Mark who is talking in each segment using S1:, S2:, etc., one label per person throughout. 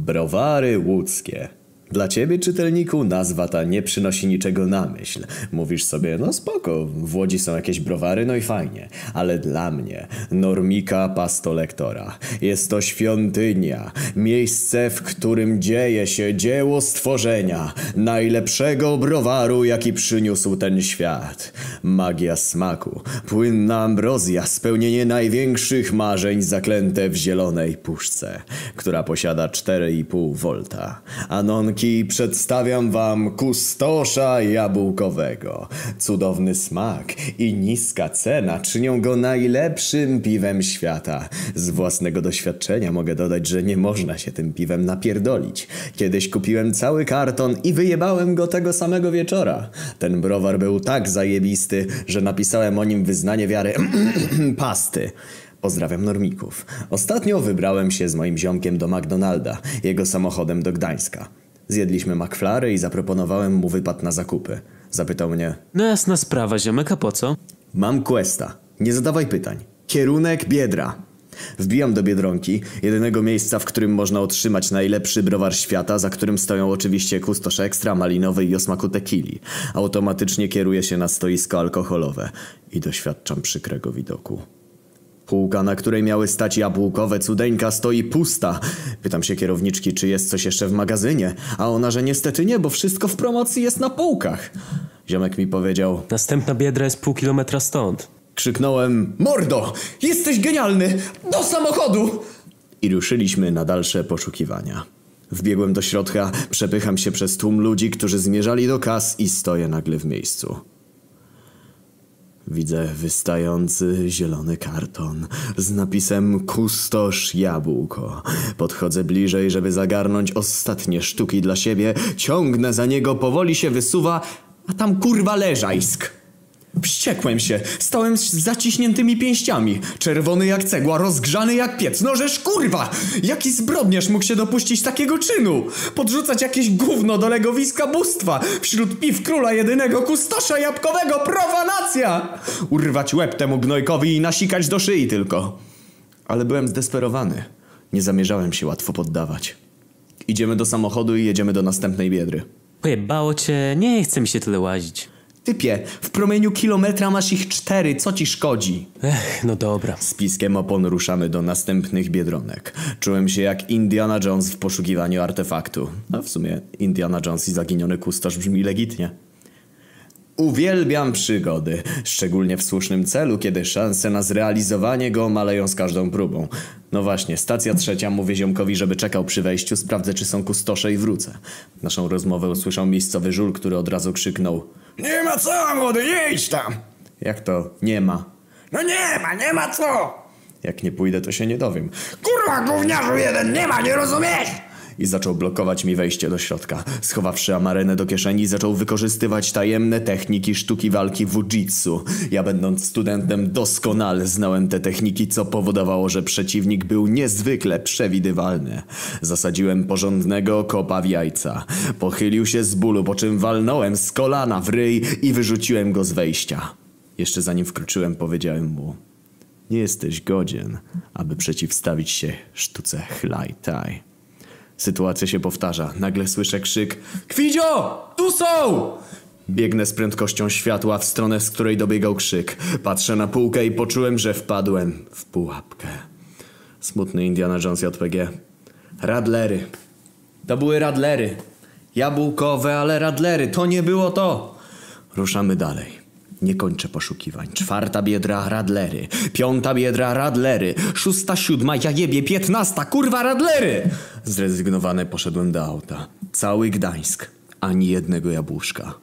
S1: Browary łódzkie. Dla ciebie, czytelniku, nazwa ta nie przynosi niczego na myśl. Mówisz sobie, no spoko, w Łodzi są jakieś browary, no i fajnie. Ale dla mnie, normika pastolektora, jest to świątynia, miejsce, w którym dzieje się dzieło stworzenia, najlepszego browaru, jaki przyniósł ten świat. Magia smaku, płynna ambrozja, spełnienie największych marzeń zaklęte w zielonej puszce, która posiada 4,5 volta. Przedstawiam wam kustosza jabłkowego. Cudowny smak i niska cena czynią go najlepszym piwem świata. Z własnego doświadczenia mogę dodać, że nie można się tym piwem napierdolić. Kiedyś kupiłem cały karton i wyjebałem go tego samego wieczora. Ten browar był tak zajebisty, że napisałem o nim wyznanie wiary pasty. Pozdrawiam normików. Ostatnio wybrałem się z moim ziomkiem do McDonalda, jego samochodem do Gdańska. Zjedliśmy McFlary i zaproponowałem mu wypad na zakupy. Zapytał mnie,
S2: No jasna sprawa, ziomek, a po co?
S1: mam questa, nie zadawaj pytań. Kierunek Biedra. Wbijam do Biedronki, jedynego miejsca, w którym można otrzymać najlepszy browar świata, za którym stoją oczywiście kustosze ekstra, malinowy i o smaku tequili. Automatycznie kieruję się na stoisko alkoholowe i doświadczam przykrego widoku. Półka, na której miały stać jabłkowe cudeńka, stoi pusta. Pytam się kierowniczki, czy jest coś jeszcze w magazynie, a ona, że niestety nie, bo wszystko w promocji jest na półkach. Ziomek mi powiedział,
S2: Następna biedra jest pół kilometra stąd.
S1: krzyknąłem, mordo, jesteś genialny, do samochodu! I ruszyliśmy na dalsze poszukiwania. Wbiegłem do środka, przepycham się przez tłum ludzi, którzy zmierzali do kas i stoję nagle w miejscu. Widzę wystający zielony karton z napisem Kustosz Jabłko. Podchodzę bliżej, żeby zagarnąć ostatnie sztuki dla siebie. Ciągnę za niego, powoli się wysuwa, a tam kurwa leżajsk. Wściekłem się, stałem z zaciśniętymi pięściami. Czerwony jak cegła, rozgrzany jak piec. No żeż kurwa! Jaki zbrodniarz mógł się dopuścić takiego czynu? Podrzucać jakieś gówno do legowiska bóstwa wśród piw króla jedynego kustosza jabłkowego profanacja! Urwać łeb temu gnojkowi i nasikać do szyi tylko. Ale byłem zdesperowany. Nie zamierzałem się łatwo poddawać. Idziemy do samochodu i jedziemy do następnej biedry.
S2: Pojebało cię, nie chce mi się tyle łazić.
S1: Typie, w promieniu kilometra masz ich cztery, co ci szkodzi?
S2: Ech, no dobra.
S1: Z piskiem opon ruszamy do następnych biedronek. Czułem się jak Indiana Jones w poszukiwaniu artefaktu. A w sumie Indiana Jones i zaginiony kustosz brzmi legitnie. Uwielbiam przygody, szczególnie w słusznym celu, kiedy szanse na zrealizowanie go maleją z każdą próbą. No właśnie, stacja trzecia mówi ziomkowi, żeby czekał przy wejściu, sprawdzę czy są kustosze i wrócę. Naszą rozmowę usłyszał miejscowy żul, który od razu krzyknął Nie ma co, młody, nie idź tam! Jak to? Nie ma.
S3: No nie ma, nie ma co!
S1: Jak nie pójdę, to się nie dowiem.
S3: Kurwa, gówniarzu jeden, nie ma, nie rozumiesz?
S1: I zaczął blokować mi wejście do środka. Schowawszy amarynę do kieszeni, zaczął wykorzystywać tajemne techniki sztuki walki wujitsu. Ja będąc studentem doskonale znałem te techniki, co powodowało, że przeciwnik był niezwykle przewidywalny. Zasadziłem porządnego kopa w jajca. Pochylił się z bólu, po czym walnąłem z kolana w ryj i wyrzuciłem go z wejścia. Jeszcze zanim wkroczyłem, powiedziałem mu... Nie jesteś godzien, aby przeciwstawić się sztuce Chlaj Tai. Sytuacja się powtarza. Nagle słyszę krzyk Kwidzio! Tu są! Biegnę z prędkością światła w stronę, z której dobiegał krzyk. Patrzę na półkę i poczułem, że wpadłem w pułapkę. Smutny Indiana Jones JPG. Radlery. To były radlery. Jabłkowe, ale radlery. To nie było to. Ruszamy dalej. Nie kończę poszukiwań. Czwarta biedra radlery. Piąta biedra radlery. Szósta, siódma, ja jebie, piętnasta, kurwa radlery! Zrezygnowany poszedłem do auta. Cały Gdańsk. Ani jednego jabłuszka.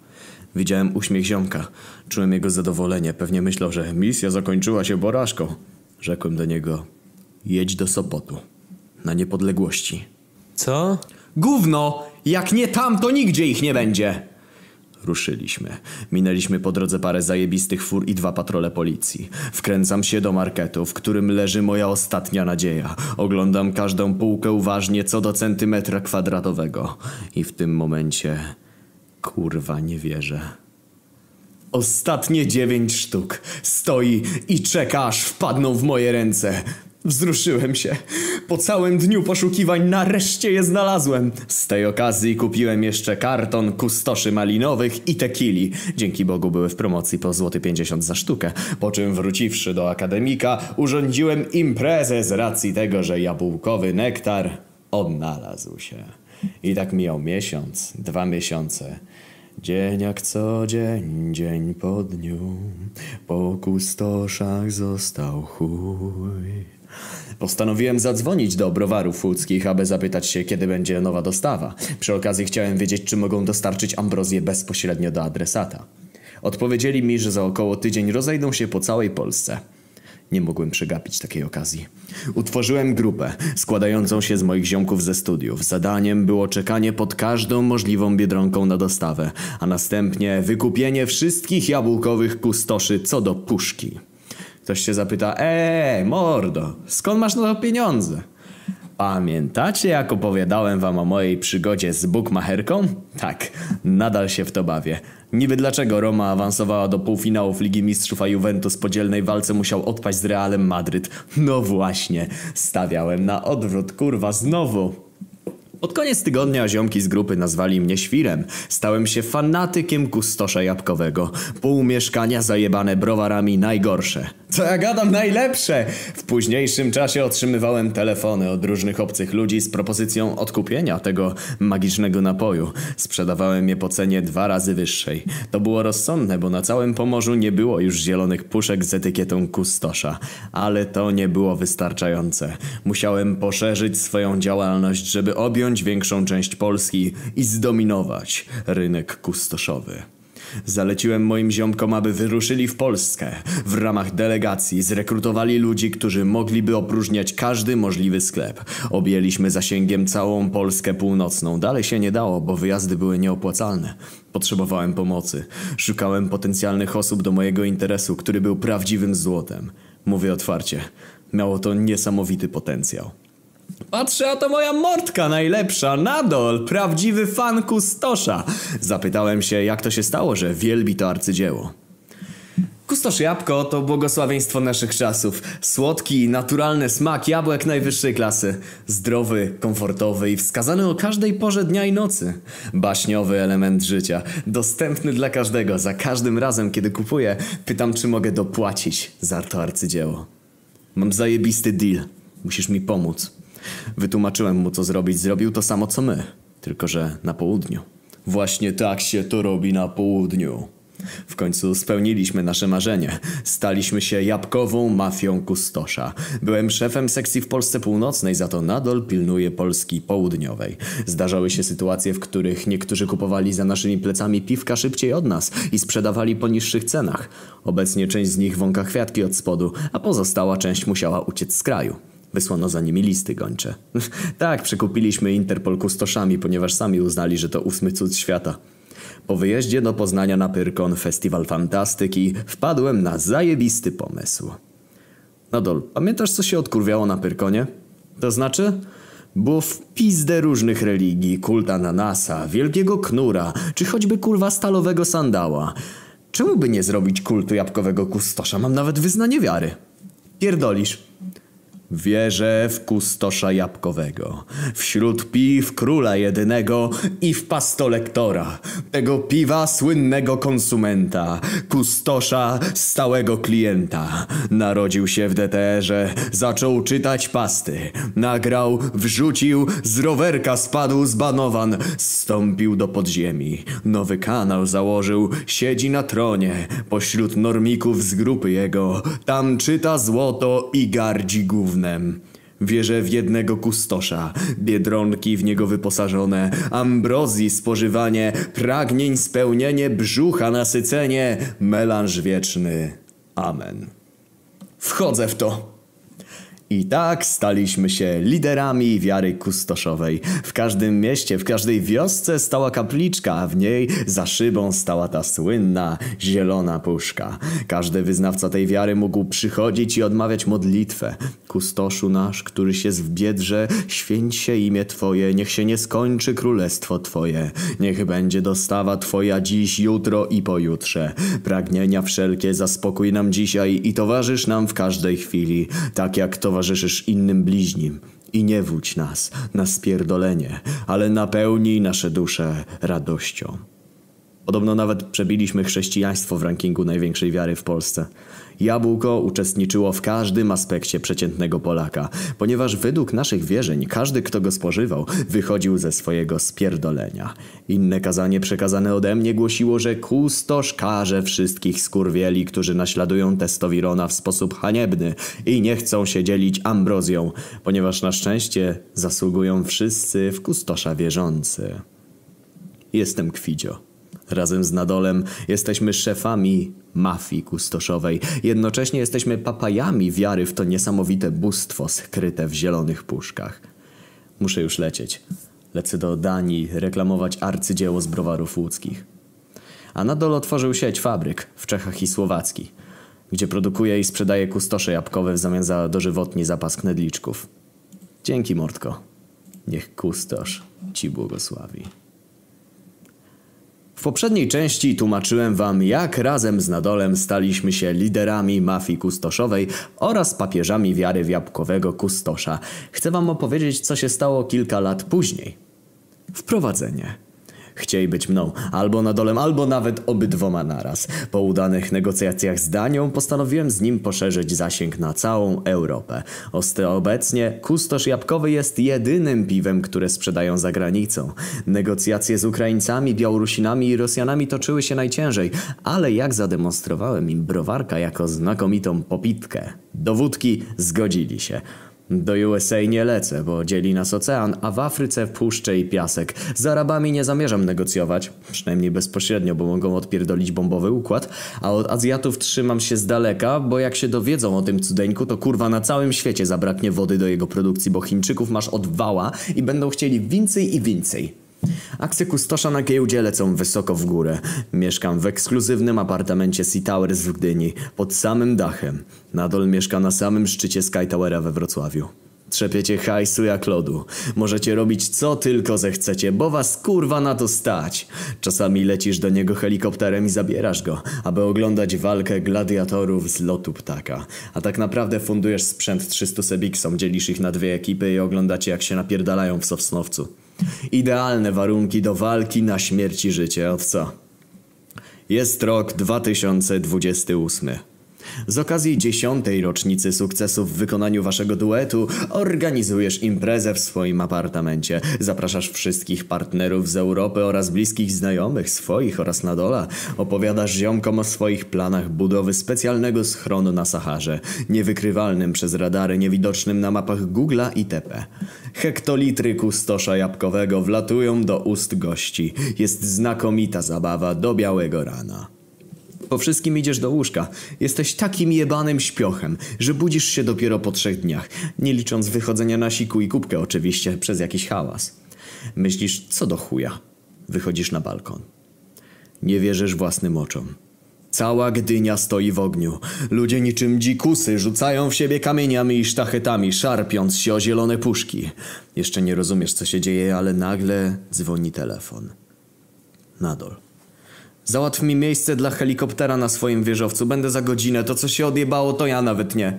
S1: Widziałem uśmiech ziomka. Czułem jego zadowolenie. Pewnie myślał, że misja zakończyła się porażką. Rzekłem do niego. Jedź do Sopotu. Na niepodległości.
S2: Co?
S1: Gówno! Jak nie tam, to nigdzie ich nie będzie! Ruszyliśmy. Minęliśmy po drodze parę zajebistych fur i dwa patrole policji. Wkręcam się do marketu, w którym leży moja ostatnia nadzieja. Oglądam każdą półkę uważnie co do centymetra kwadratowego. I w tym momencie... Kurwa, nie wierzę. Ostatnie dziewięć sztuk. Stoi i czeka, aż wpadną w moje ręce. Wzruszyłem się. Po całym dniu poszukiwań nareszcie je znalazłem. Z tej okazji kupiłem jeszcze karton kustoszy malinowych i tekili. Dzięki Bogu były w promocji po złoty 50 za sztukę. Po czym wróciwszy do akademika urządziłem imprezę z racji tego, że jabłkowy nektar odnalazł się. I tak mijał miesiąc, dwa miesiące. Dzień jak co dzień, dzień po dniu, po kustoszach został chuj. Postanowiłem zadzwonić do browarów łódzkich, aby zapytać się, kiedy będzie nowa dostawa. Przy okazji chciałem wiedzieć, czy mogą dostarczyć ambrozję bezpośrednio do adresata. Odpowiedzieli mi, że za około tydzień rozejdą się po całej Polsce. Nie mogłem przegapić takiej okazji. Utworzyłem grupę składającą się z moich ziomków ze studiów. Zadaniem było czekanie pod każdą możliwą biedronką na dostawę, a następnie wykupienie wszystkich jabłkowych kustoszy co do puszki. Ktoś się zapyta, eee, mordo, skąd masz na to pieniądze? Pamiętacie jak opowiadałem wam o mojej przygodzie z bukmacherką? Tak, nadal się w to bawię. Niby dlaczego Roma awansowała do półfinałów Ligi Mistrzów, a Juventus po dzielnej walce musiał odpaść z Realem Madryt? No właśnie, stawiałem na odwrót, kurwa, znowu. Pod koniec tygodnia ziomki z grupy nazwali mnie świrem. Stałem się fanatykiem kustosza jabłkowego. Pół mieszkania zajebane browarami najgorsze. Co ja gadam najlepsze! W późniejszym czasie otrzymywałem telefony od różnych obcych ludzi z propozycją odkupienia tego magicznego napoju. Sprzedawałem je po cenie dwa razy wyższej. To było rozsądne, bo na całym Pomorzu nie było już zielonych puszek z etykietą kustosza. Ale to nie było wystarczające. Musiałem poszerzyć swoją działalność, żeby objąć większą część Polski i zdominować rynek kustoszowy. Zaleciłem moim ziomkom, aby wyruszyli w Polskę. W ramach delegacji zrekrutowali ludzi, którzy mogliby opróżniać każdy możliwy sklep. Objęliśmy zasięgiem całą Polskę północną. Dalej się nie dało, bo wyjazdy były nieopłacalne. Potrzebowałem pomocy. Szukałem potencjalnych osób do mojego interesu, który był prawdziwym złotem. Mówię otwarcie. Miało to niesamowity potencjał. Patrzę, a to moja mordka najlepsza, Nadol, prawdziwy fan kustosza. Zapytałem się, jak to się stało, że wielbi to arcydzieło. Kustosz jabłko to błogosławieństwo naszych czasów. Słodki, naturalny smak jabłek najwyższej klasy. Zdrowy, komfortowy i wskazany o każdej porze dnia i nocy. Baśniowy element życia. Dostępny dla każdego. Za każdym razem, kiedy kupuję, pytam, czy mogę dopłacić za to arcydzieło. Mam zajebisty deal. Musisz mi pomóc. Wytłumaczyłem mu, co zrobić. Zrobił to samo, co my. Tylko, że na południu. Właśnie tak się to robi na południu. W końcu spełniliśmy nasze marzenie. Staliśmy się jabłkową mafią kustosza. Byłem szefem sekcji w Polsce Północnej, za to nadal pilnuję Polski Południowej. Zdarzały się sytuacje, w których niektórzy kupowali za naszymi plecami piwka szybciej od nas i sprzedawali po niższych cenach. Obecnie część z nich wąka kwiatki od spodu, a pozostała część musiała uciec z kraju. Wysłano za nimi listy gończe. tak, przekupiliśmy Interpol kustoszami, ponieważ sami uznali, że to ósmy cud świata. Po wyjeździe do Poznania na Pyrkon Festiwal Fantastyki wpadłem na zajebisty pomysł. Nadol, pamiętasz co się odkurwiało na Pyrkonie? To znaczy? Było w pizdę różnych religii, kult ananasa, wielkiego knura, czy choćby kurwa stalowego sandała. Czemu by nie zrobić kultu jabłkowego kustosza? Mam nawet wyznanie wiary. Pierdolisz. Wierzę w kustosza jabłkowego, wśród piw króla jedynego i w pastolektora, tego piwa słynnego konsumenta, kustosza stałego klienta. Narodził się w DTR-ze, zaczął czytać pasty, nagrał, wrzucił, z rowerka spadł zbanowan, stąpił do podziemi, nowy kanał założył, siedzi na tronie, pośród normików z grupy jego, tam czyta złoto i gardzi gówno gównem. Wierzę w jednego kustosza, biedronki w niego wyposażone, ambrozji spożywanie, pragnień spełnienie, brzucha nasycenie, melanż wieczny. Amen. Wchodzę w to. I tak staliśmy się liderami wiary kustoszowej. W każdym mieście, w każdej wiosce stała kapliczka, a w niej za szybą stała ta słynna zielona puszka. Każdy wyznawca tej wiary mógł przychodzić i odmawiać modlitwę. Kustoszu nasz, który się w biedrze, święć się imię Twoje, niech się nie skończy królestwo Twoje. Niech będzie dostawa Twoja dziś, jutro i pojutrze. Pragnienia wszelkie zaspokój nam dzisiaj i towarzysz nam w każdej chwili, tak jak towarzysz towarzyszysz innym bliźnim i nie wódź nas na spierdolenie, ale napełnij nasze dusze radością. Podobno nawet przebiliśmy chrześcijaństwo w rankingu największej wiary w Polsce. Jabłko uczestniczyło w każdym aspekcie przeciętnego Polaka, ponieważ według naszych wierzeń każdy, kto go spożywał, wychodził ze swojego spierdolenia. Inne kazanie przekazane ode mnie głosiło, że kustosz karze wszystkich skurwieli, którzy naśladują testowirona w sposób haniebny i nie chcą się dzielić ambrozją, ponieważ na szczęście zasługują wszyscy w kustosza wierzący. Jestem Kwidzio. Razem z Nadolem jesteśmy szefami mafii kustoszowej. Jednocześnie jesteśmy papajami wiary w to niesamowite bóstwo skryte w zielonych puszkach. Muszę już lecieć. Lecę do Danii reklamować arcydzieło z browarów łódzkich. A Nadol otworzył sieć fabryk w Czechach i Słowacji, gdzie produkuje i sprzedaje kustosze jabłkowe w zamian za dożywotni zapas knedliczków. Dzięki, Mordko. Niech kustosz ci błogosławi. W poprzedniej części tłumaczyłem wam, jak razem z Nadolem staliśmy się liderami mafii kustoszowej oraz papieżami wiary w jabłkowego kustosza. Chcę wam opowiedzieć, co się stało kilka lat później. Wprowadzenie. Chcieli być mną, albo Nadolem, albo nawet obydwoma naraz. Po udanych negocjacjach z Danią postanowiłem z nim poszerzyć zasięg na całą Europę. Oste obecnie kustosz jabłkowy jest jedynym piwem, które sprzedają za granicą. Negocjacje z Ukraińcami, Białorusinami i Rosjanami toczyły się najciężej, ale jak zademonstrowałem im browarka jako znakomitą popitkę, do wódki zgodzili się. Do USA nie lecę, bo dzieli nas ocean, a w Afryce puszcze i piasek. Z Arabami nie zamierzam negocjować, przynajmniej bezpośrednio, bo mogą odpierdolić bombowy układ, a od Azjatów trzymam się z daleka, bo jak się dowiedzą o tym cudeńku, to kurwa na całym świecie zabraknie wody do jego produkcji, bo Chińczyków masz od wała i będą chcieli więcej i więcej. Akcje kustosza na giełdzie lecą wysoko w górę. Mieszkam w ekskluzywnym apartamencie Sea Towers w Gdyni, pod samym dachem. Nadol mieszka na samym szczycie Sky Towera we Wrocławiu. Trzepiecie hajsu jak lodu. Możecie robić co tylko zechcecie, bo was kurwa na to stać. Czasami lecisz do niego helikopterem i zabierasz go, aby oglądać walkę gladiatorów z lotu ptaka. A tak naprawdę fundujesz sprzęt 300 Sebixom, dzielisz ich na dwie ekipy i oglądacie jak się napierdalają w Sosnowcu. Idealne warunki do walki na śmierć i życie, od co? Jest rok 2028. Z okazji dziesiątej rocznicy sukcesu w wykonaniu waszego duetu organizujesz imprezę w swoim apartamencie. Zapraszasz wszystkich partnerów z Europy oraz bliskich znajomych swoich oraz Nadola. Opowiadasz ziomkom o swoich planach budowy specjalnego schronu na Saharze, niewykrywalnym przez radary, niewidocznym na mapach Google'a itp. Hektolitry kustosza jabłkowego wlatują do ust gości. Jest znakomita zabawa do białego rana. Po wszystkim idziesz do łóżka. Jesteś takim jebanym śpiochem, że budzisz się dopiero po trzech dniach, nie licząc wychodzenia na siku i kubkę oczywiście przez jakiś hałas. Myślisz, co do chuja. Wychodzisz na balkon. Nie wierzysz własnym oczom. Cała Gdynia stoi w ogniu. Ludzie niczym dzikusy rzucają w siebie kamieniami i sztachetami, szarpiąc się o zielone puszki. Jeszcze nie rozumiesz, co się dzieje, ale nagle dzwoni telefon. Nadol. Załatw mi miejsce dla helikoptera na swoim wieżowcu. Będę za godzinę. To, co się odjebało, to ja nawet nie.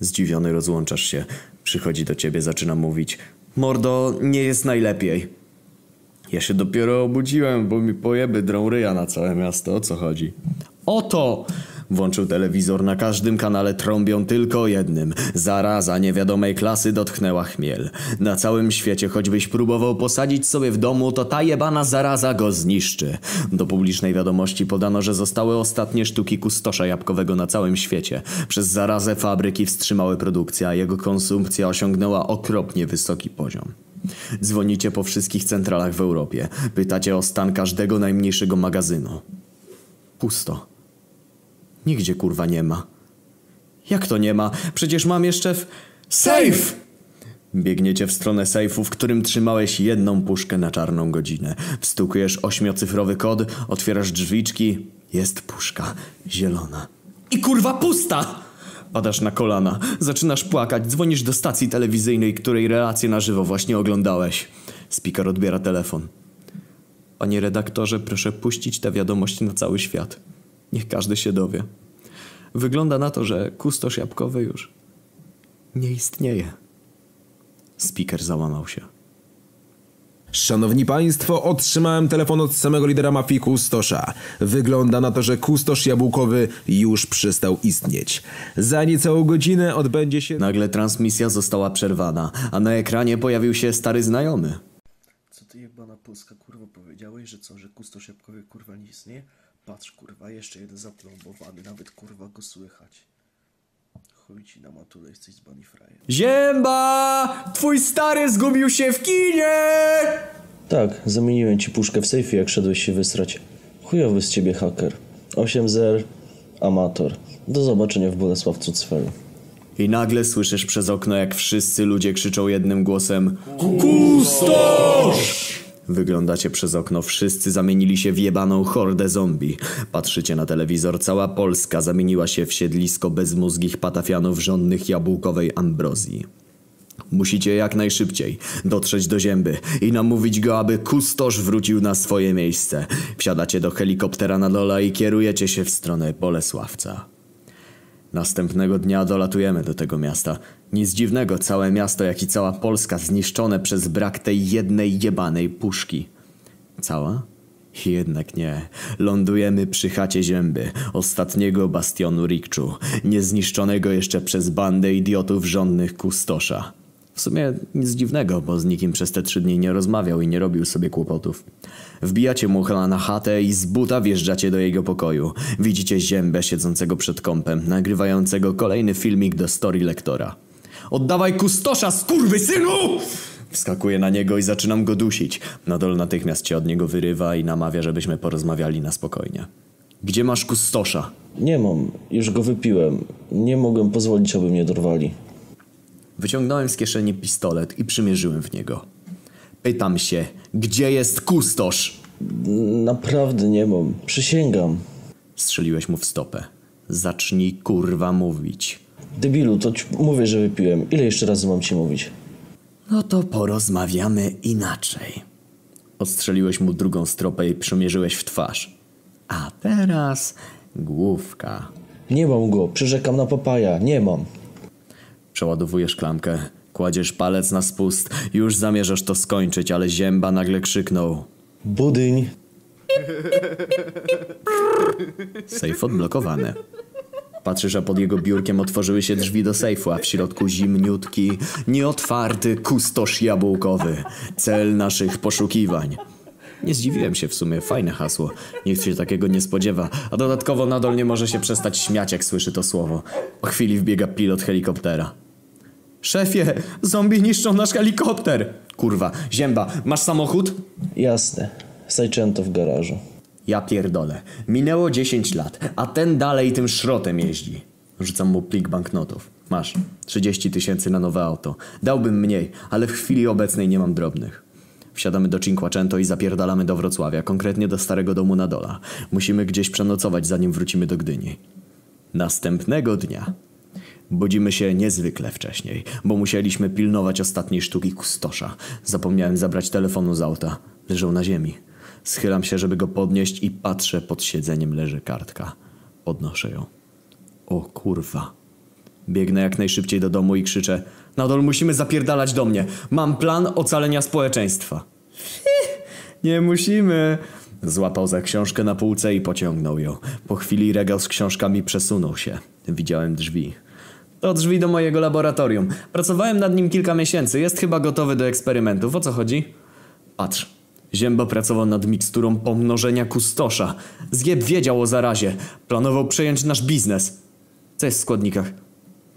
S1: Zdziwiony rozłączasz się. Przychodzi do ciebie, zaczyna mówić. Mordo, nie jest najlepiej. Ja się dopiero obudziłem, bo mi pojeby drą ryja na całe miasto. O co chodzi? Oto! Włączył telewizor, na każdym kanale trąbią tylko jednym. Zaraza niewiadomej klasy dotknęła chmiel. Na całym świecie, choćbyś próbował posadzić sobie w domu, to ta jebana zaraza go zniszczy. Do publicznej wiadomości podano, że zostały ostatnie sztuki kustosza jabłkowego na całym świecie. Przez zarazę fabryki wstrzymały produkcję, a jego konsumpcja osiągnęła okropnie wysoki poziom. Dzwonicie po wszystkich centralach w Europie. Pytacie o stan każdego najmniejszego magazynu. Pusto. Nigdzie kurwa nie ma. Jak to nie ma? Przecież mam jeszcze w... Safe! Biegniecie w stronę sejfu, w którym trzymałeś jedną puszkę na czarną godzinę. Wstukujesz ośmiocyfrowy kod, otwierasz drzwiczki. Jest puszka. Zielona. I kurwa pusta! Padasz na kolana, zaczynasz płakać, dzwonisz do stacji telewizyjnej, której relację na żywo właśnie oglądałeś. Speaker odbiera telefon. Panie redaktorze, proszę puścić tę wiadomość na cały świat. Niech każdy się dowie. Wygląda na to, że kustosz jabłkowy już nie istnieje. Speaker załamał się.
S4: Szanowni Państwo, otrzymałem telefon od samego lidera mafii Kustosza. Wygląda na to, że Kustosz Jabłkowy już przestał istnieć. Za niecałą godzinę odbędzie się...
S1: Nagle transmisja została przerwana, a na ekranie pojawił się stary znajomy.
S5: Co ty jebana polska kurwa powiedziałeś, że co, że kustosz jabłkowy kurwa nie istnieje? Patrz kurwa, jeszcze jeden zaplombowany, nawet kurwa go słychać. Chuj ci na maturę, jesteś z Bunny Frajer.
S1: Zięba! Twój stary zgubił się w kinie!
S6: Tak, zamieniłem ci puszkę w sejfie, jak szedłeś się wysrać. Chujowy z ciebie haker. 8-0, amator. Do zobaczenia w Bolesławcu Cfelu.
S1: I nagle słyszysz przez okno, jak wszyscy ludzie krzyczą jednym głosem Kustosz! Wyglądacie przez okno, wszyscy zamienili się w jebaną hordę zombie. Patrzycie na telewizor, cała Polska zamieniła się w siedlisko bezmózgich patafianów żądnych jabłkowej ambrozji. Musicie jak najszybciej dotrzeć do zięby i namówić go, aby kustosz wrócił na swoje miejsce. Wsiadacie do helikoptera na dole i kierujecie się w stronę Bolesławca. Następnego dnia dolatujemy do tego miasta. Nic dziwnego, całe miasto, jak i cała Polska zniszczone przez brak tej jednej jebanej puszki. Cała? Jednak nie. Lądujemy przy chacie Zięby, ostatniego bastionu Rikczu, niezniszczonego jeszcze przez bandę idiotów żądnych kustosza. W sumie nic dziwnego, bo z nikim przez te trzy dni nie rozmawiał i nie robił sobie kłopotów. Wbijacie mu chyba na chatę i z buta wjeżdżacie do jego pokoju. Widzicie ziębę siedzącego przed kąpem, nagrywającego kolejny filmik do story lektora. Oddawaj kustosza, synu! Wskakuję na niego i zaczynam go dusić. Nadol natychmiast cię od niego wyrywa i namawia, żebyśmy porozmawiali na spokojnie. Gdzie masz kustosza?
S6: Nie mam, już go wypiłem. Nie mogłem pozwolić, aby mnie dorwali.
S1: Wyciągnąłem z kieszeni pistolet i przymierzyłem w niego. Pytam się, gdzie jest kustosz?
S6: Naprawdę nie mam, przysięgam.
S1: Strzeliłeś mu w stopę. Zacznij kurwa mówić.
S6: Debilu, to ci mówię, że wypiłem. Ile jeszcze razy mam ci mówić?
S1: No to porozmawiamy inaczej. Odstrzeliłeś mu drugą stropę i przymierzyłeś w twarz. A teraz główka.
S6: Nie mam go, przyrzekam na papaja, nie mam.
S1: Przeładowujesz klamkę, kładziesz palec na spust, już zamierzasz to skończyć, ale zięba nagle krzyknął.
S6: Budyń.
S1: Sejf odblokowany. Patrzysz, a pod jego biurkiem otworzyły się drzwi do sejfu, a w środku zimniutki, nieotwarty kustosz jabłkowy. Cel naszych poszukiwań. Nie zdziwiłem się w sumie, fajne hasło. Nikt się takiego nie spodziewa, a dodatkowo nadal nie może się przestać śmiać, jak słyszy to słowo. Po chwili wbiega pilot helikoptera. Szefie, zombie niszczą nasz helikopter! Kurwa, zięba, masz samochód?
S6: Jasne, Sajczęto w garażu.
S1: Ja pierdolę. Minęło 10 lat, a ten dalej tym szrotem jeździ. Rzucam mu plik banknotów. Masz. 30 tysięcy na nowe auto. Dałbym mniej, ale w chwili obecnej nie mam drobnych. Wsiadamy do Cinquecento i zapierdalamy do Wrocławia, konkretnie do starego domu na dola. Musimy gdzieś przenocować, zanim wrócimy do Gdyni. Następnego dnia budzimy się niezwykle wcześniej, bo musieliśmy pilnować ostatniej sztuki kustosza. Zapomniałem zabrać telefonu z auta. Leżał na ziemi. Schylam się, żeby go podnieść i patrzę, pod siedzeniem leży kartka. Podnoszę ją. O kurwa. Biegnę jak najszybciej do domu i krzyczę Nadol musimy zapierdalać do mnie. Mam plan ocalenia społeczeństwa. Nie musimy. Złapał za książkę na półce i pociągnął ją. Po chwili regał z książkami przesunął się. Widziałem drzwi. To drzwi do mojego laboratorium. Pracowałem nad nim kilka miesięcy. Jest chyba gotowy do eksperymentów. O co chodzi? Patrz. Zięba pracował nad miksturą pomnożenia kustosza. Zjeb wiedział o zarazie. Planował przejąć nasz biznes. Co jest w składnikach?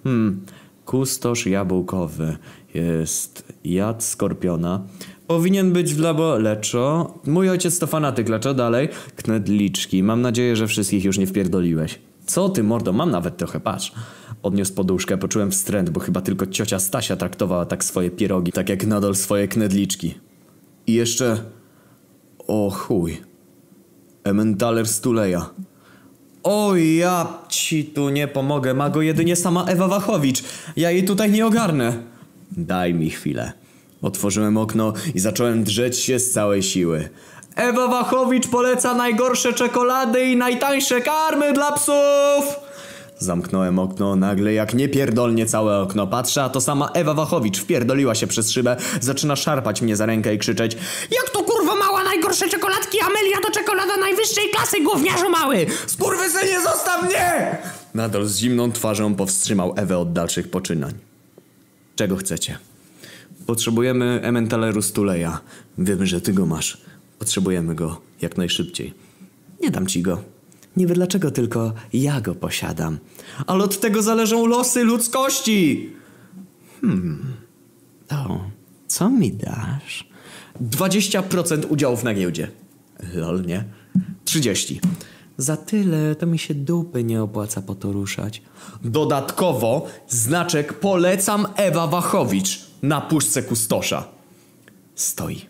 S1: Hmm, kustosz jabłkowy. Jest jad skorpiona. Powinien być w labo leczo. Mój ojciec to fanatyk leczo. Dalej. Knedliczki. Mam nadzieję, że wszystkich już nie wpierdoliłeś. Co ty, mordo? Mam nawet trochę, patrz. Podniósł poduszkę, poczułem wstręt, bo chyba tylko ciocia Stasia traktowała tak swoje pierogi, tak jak nadal swoje knedliczki. I jeszcze... O chuj. Emmentaler Stuleja. O ja ci tu nie pomogę, ma go jedynie sama Ewa Wachowicz. Ja jej tutaj nie ogarnę. Daj mi chwilę. Otworzyłem okno i zacząłem drzeć się z całej siły. Ewa Wachowicz poleca najgorsze czekolady i najtańsze karmy dla psów! Zamknąłem okno, nagle jak niepierdolnie całe okno patrzę, a to sama Ewa Wachowicz wpierdoliła się przez szybę, zaczyna szarpać mnie za rękę i krzyczeć
S3: Jak to kurwa mała najgorsze czekoladki, Amelia to czekolada najwyższej klasy, gówniarzu mały!
S1: Skurwysynie, zostaw mnie! Nadal z zimną twarzą powstrzymał Ewę od dalszych poczynań. Czego chcecie? Potrzebujemy ementaleru Stuleja. Wiemy, że ty go masz. Potrzebujemy go jak najszybciej. Nie dam ci go. Wiem dlaczego, tylko ja go posiadam. Ale od tego zależą losy ludzkości! Hmm. To co mi dasz? 20% udziałów na giełdzie. Lol, nie? 30. Za tyle to mi się dupy nie opłaca po to ruszać. Dodatkowo znaczek polecam Ewa Wachowicz na puszce kustosza. Stoi.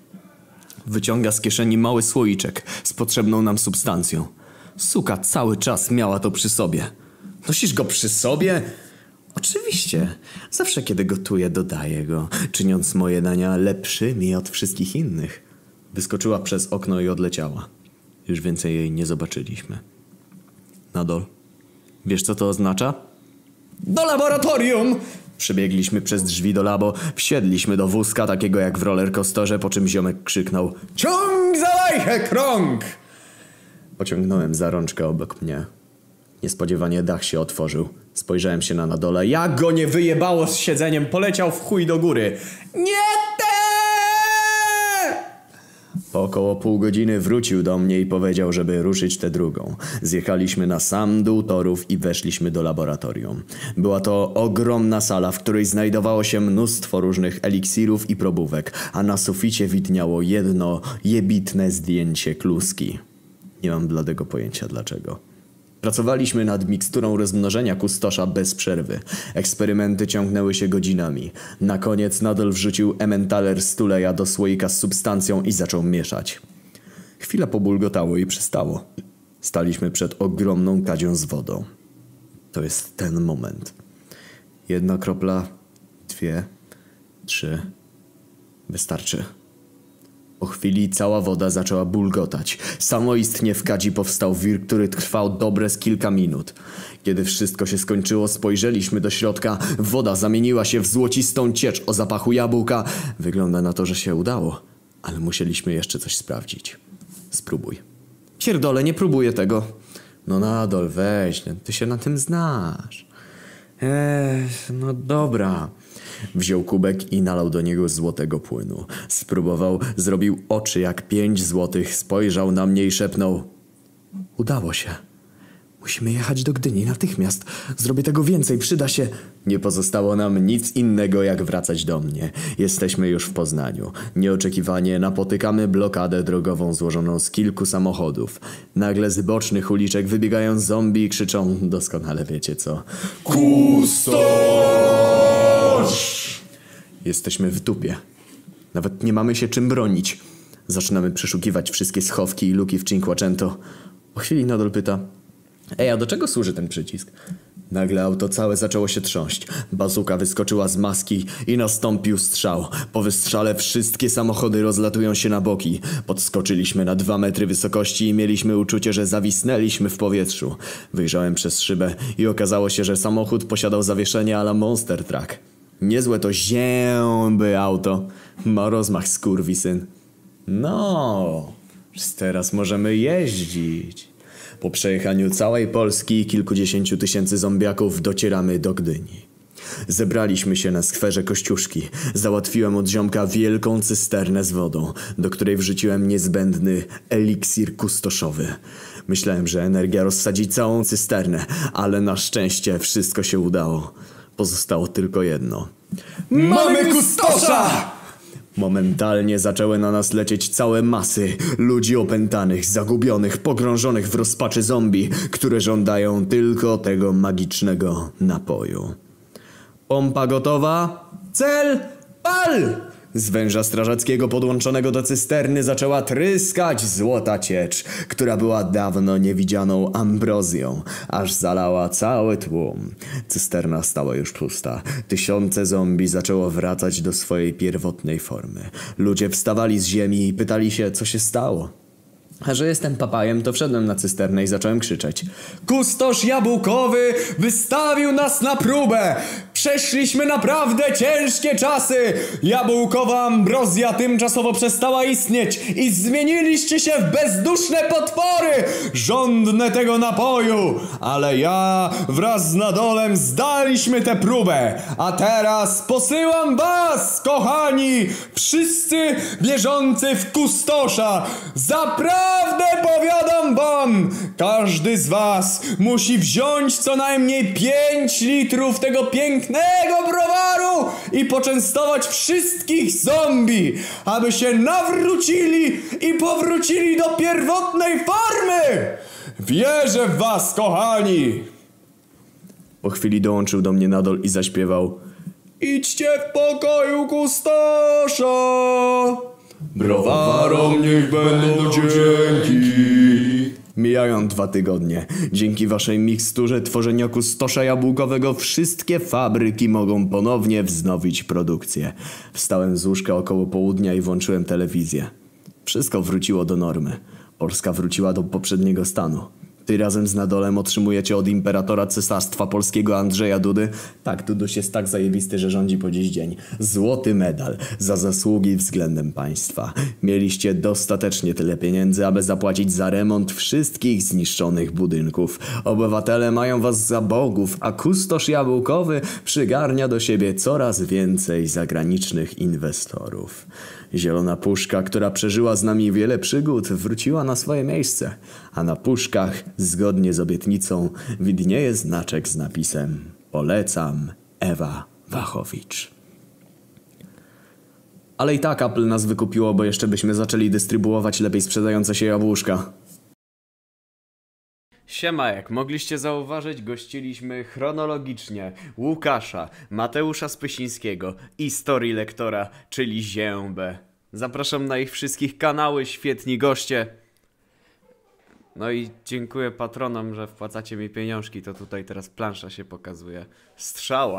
S1: Wyciąga z kieszeni mały słoiczek z potrzebną nam substancją. Suka cały czas miała to przy sobie. Nosisz go przy sobie? Oczywiście. Zawsze kiedy gotuję, dodaję go, czyniąc moje dania lepszymi od wszystkich innych. Wyskoczyła przez okno i odleciała. Już więcej jej nie zobaczyliśmy. Nadol. Wiesz co to oznacza? Do laboratorium! Przebiegliśmy przez drzwi do labo, wsiedliśmy do wózka takiego jak w rollercoasterze, po czym ziomek krzyknął Ciąg za lajchę, krąg! Pociągnąłem za rączkę obok mnie. Niespodziewanie dach się otworzył. Spojrzałem się na Nadola. Jak go nie wyjebało z siedzeniem, poleciał w chuj do góry. Nie te! Po około pół godziny wrócił do mnie i powiedział, żeby ruszyć tę drugą. Zjechaliśmy na sam dół torów i weszliśmy do laboratorium. Była to ogromna sala, w której znajdowało się mnóstwo różnych eliksirów i probówek, a na suficie widniało jedno jebitne zdjęcie kluski. Nie mam bladego pojęcia dlaczego. Pracowaliśmy nad miksturą rozmnożenia kustosza bez przerwy. Eksperymenty ciągnęły się godzinami. Na koniec Nadal wrzucił ementaler stuleja do słoika z substancją i zaczął mieszać. Chwila pobulgotało i przestało. Staliśmy przed ogromną kadzią z wodą. To jest ten moment. Jedna kropla, dwie, trzy. Wystarczy. Po chwili cała woda zaczęła bulgotać. Samoistnie w kadzi powstał wir, który trwał dobre z kilka minut. Kiedy wszystko się skończyło, spojrzeliśmy do środka. Woda zamieniła się w złocistą ciecz o zapachu jabłka. Wygląda na to, że się udało. Ale musieliśmy jeszcze coś sprawdzić. Spróbuj. Pierdolę, nie próbuję tego. No Nadol, weź, ty się na tym znasz. Eee, no dobra. Wziął kubek i nalał do niego złotego płynu. Spróbował, zrobił oczy jak pięć złotych, spojrzał na mnie i szepnął. Udało się. Musimy jechać do Gdyni natychmiast. Zrobię tego więcej, przyda się. Nie pozostało nam nic innego, jak wracać do mnie. Jesteśmy już w Poznaniu. Nieoczekiwanie napotykamy blokadę drogową złożoną z kilku samochodów. Nagle z bocznych uliczek wybiegają zombie i krzyczą, doskonale wiecie co. Kustosz! Jesteśmy w dupie. Nawet nie mamy się czym bronić. Zaczynamy przeszukiwać wszystkie schowki i luki w Cinquecento. Po chwili nadal pyta... Ej, a do czego służy ten przycisk? Nagle auto całe zaczęło się trząść. Bazuka wyskoczyła z maski i nastąpił strzał. Po wystrzale wszystkie samochody rozlatują się na boki. Podskoczyliśmy na dwa metry wysokości i mieliśmy uczucie, że zawisnęliśmy w powietrzu. Wyjrzałem przez szybę i okazało się, że samochód posiadał zawieszenie ala Monster Truck. Niezłe to zięby auto. Ma rozmach skurwisyn. No, teraz możemy jeździć. Po przejechaniu całej Polski i kilkudziesięciu tysięcy zombiaków docieramy do Gdyni. Zebraliśmy się na skwerze Kościuszki. Załatwiłem od ziomka wielką cysternę z wodą, do której wrzuciłem niezbędny eliksir kustoszowy. Myślałem, że energia rozsadzi całą cysternę, ale na szczęście wszystko się udało. Pozostało tylko jedno. Mamy kustosza! Momentalnie zaczęły na nas lecieć całe masy ludzi opętanych, zagubionych, pogrążonych w rozpaczy zombie, które żądają tylko tego magicznego napoju. Pompa gotowa? Cel! Pal! Z węża strażackiego podłączonego do cysterny zaczęła tryskać złota ciecz, która była dawno niewidzianą ambrozją, aż zalała cały tłum. Cysterna stała już pusta. Tysiące zombie zaczęło wracać do swojej pierwotnej formy. Ludzie wstawali z ziemi i pytali się, co się stało. A że jestem papajem, to wszedłem na cysternę i zacząłem krzyczeć. Kustosz jabłkowy wystawił nas na próbę! Przeszliśmy naprawdę ciężkie czasy! Jabłkowa ambrozja tymczasowo przestała istnieć i zmieniliście się w bezduszne potwory! Żądne tego napoju! Ale ja wraz z Nadolem zdaliśmy tę próbę! A teraz posyłam was, kochani! Wszyscy bieżący w kustosza! Zaprawdę powiadam wam! Każdy z was musi wziąć co najmniej 5 litrów tego pięknego browaru i poczęstować wszystkich zombie, aby się nawrócili i powrócili do pierwotnej formy! Wierzę w was, kochani! Po chwili dołączył do mnie Nadol i zaśpiewał Idźcie w pokoju kustosza Browarom niech będą dzięki Mijają dwa tygodnie. Dzięki waszej miksturze tworzenia kustosza jabłkowego wszystkie fabryki mogą ponownie wznowić produkcję. Wstałem z łóżka około południa i włączyłem telewizję. Wszystko wróciło do normy. Polska wróciła do poprzedniego stanu. Ty razem z Nadolem otrzymujecie od imperatora cesarstwa polskiego Andrzeja Dudy. Tak, Duduś jest tak zajebisty, że rządzi po dziś dzień. Złoty medal za zasługi względem państwa. Mieliście dostatecznie tyle pieniędzy, aby zapłacić za remont wszystkich zniszczonych budynków. Obywatele mają was za bogów, a kustosz jabłkowy przygarnia do siebie coraz więcej zagranicznych inwestorów. Zielona puszka, która przeżyła z nami wiele przygód, wróciła na swoje miejsce, a na puszkach, zgodnie z obietnicą, widnieje znaczek z napisem Polecam Ewa Wachowicz. Ale i tak Apple nas wykupiło, bo jeszcze byśmy zaczęli dystrybuować lepiej sprzedające się jabłuszka. Siema, jak mogliście zauważyć, gościliśmy chronologicznie Łukasza, Mateusza Spysińskiego i story lektora, czyli Ziębę. Zapraszam na ich wszystkich kanały, świetni goście. No i dziękuję patronom, że wpłacacie mi pieniążki, to tutaj teraz plansza się pokazuje. Strzała.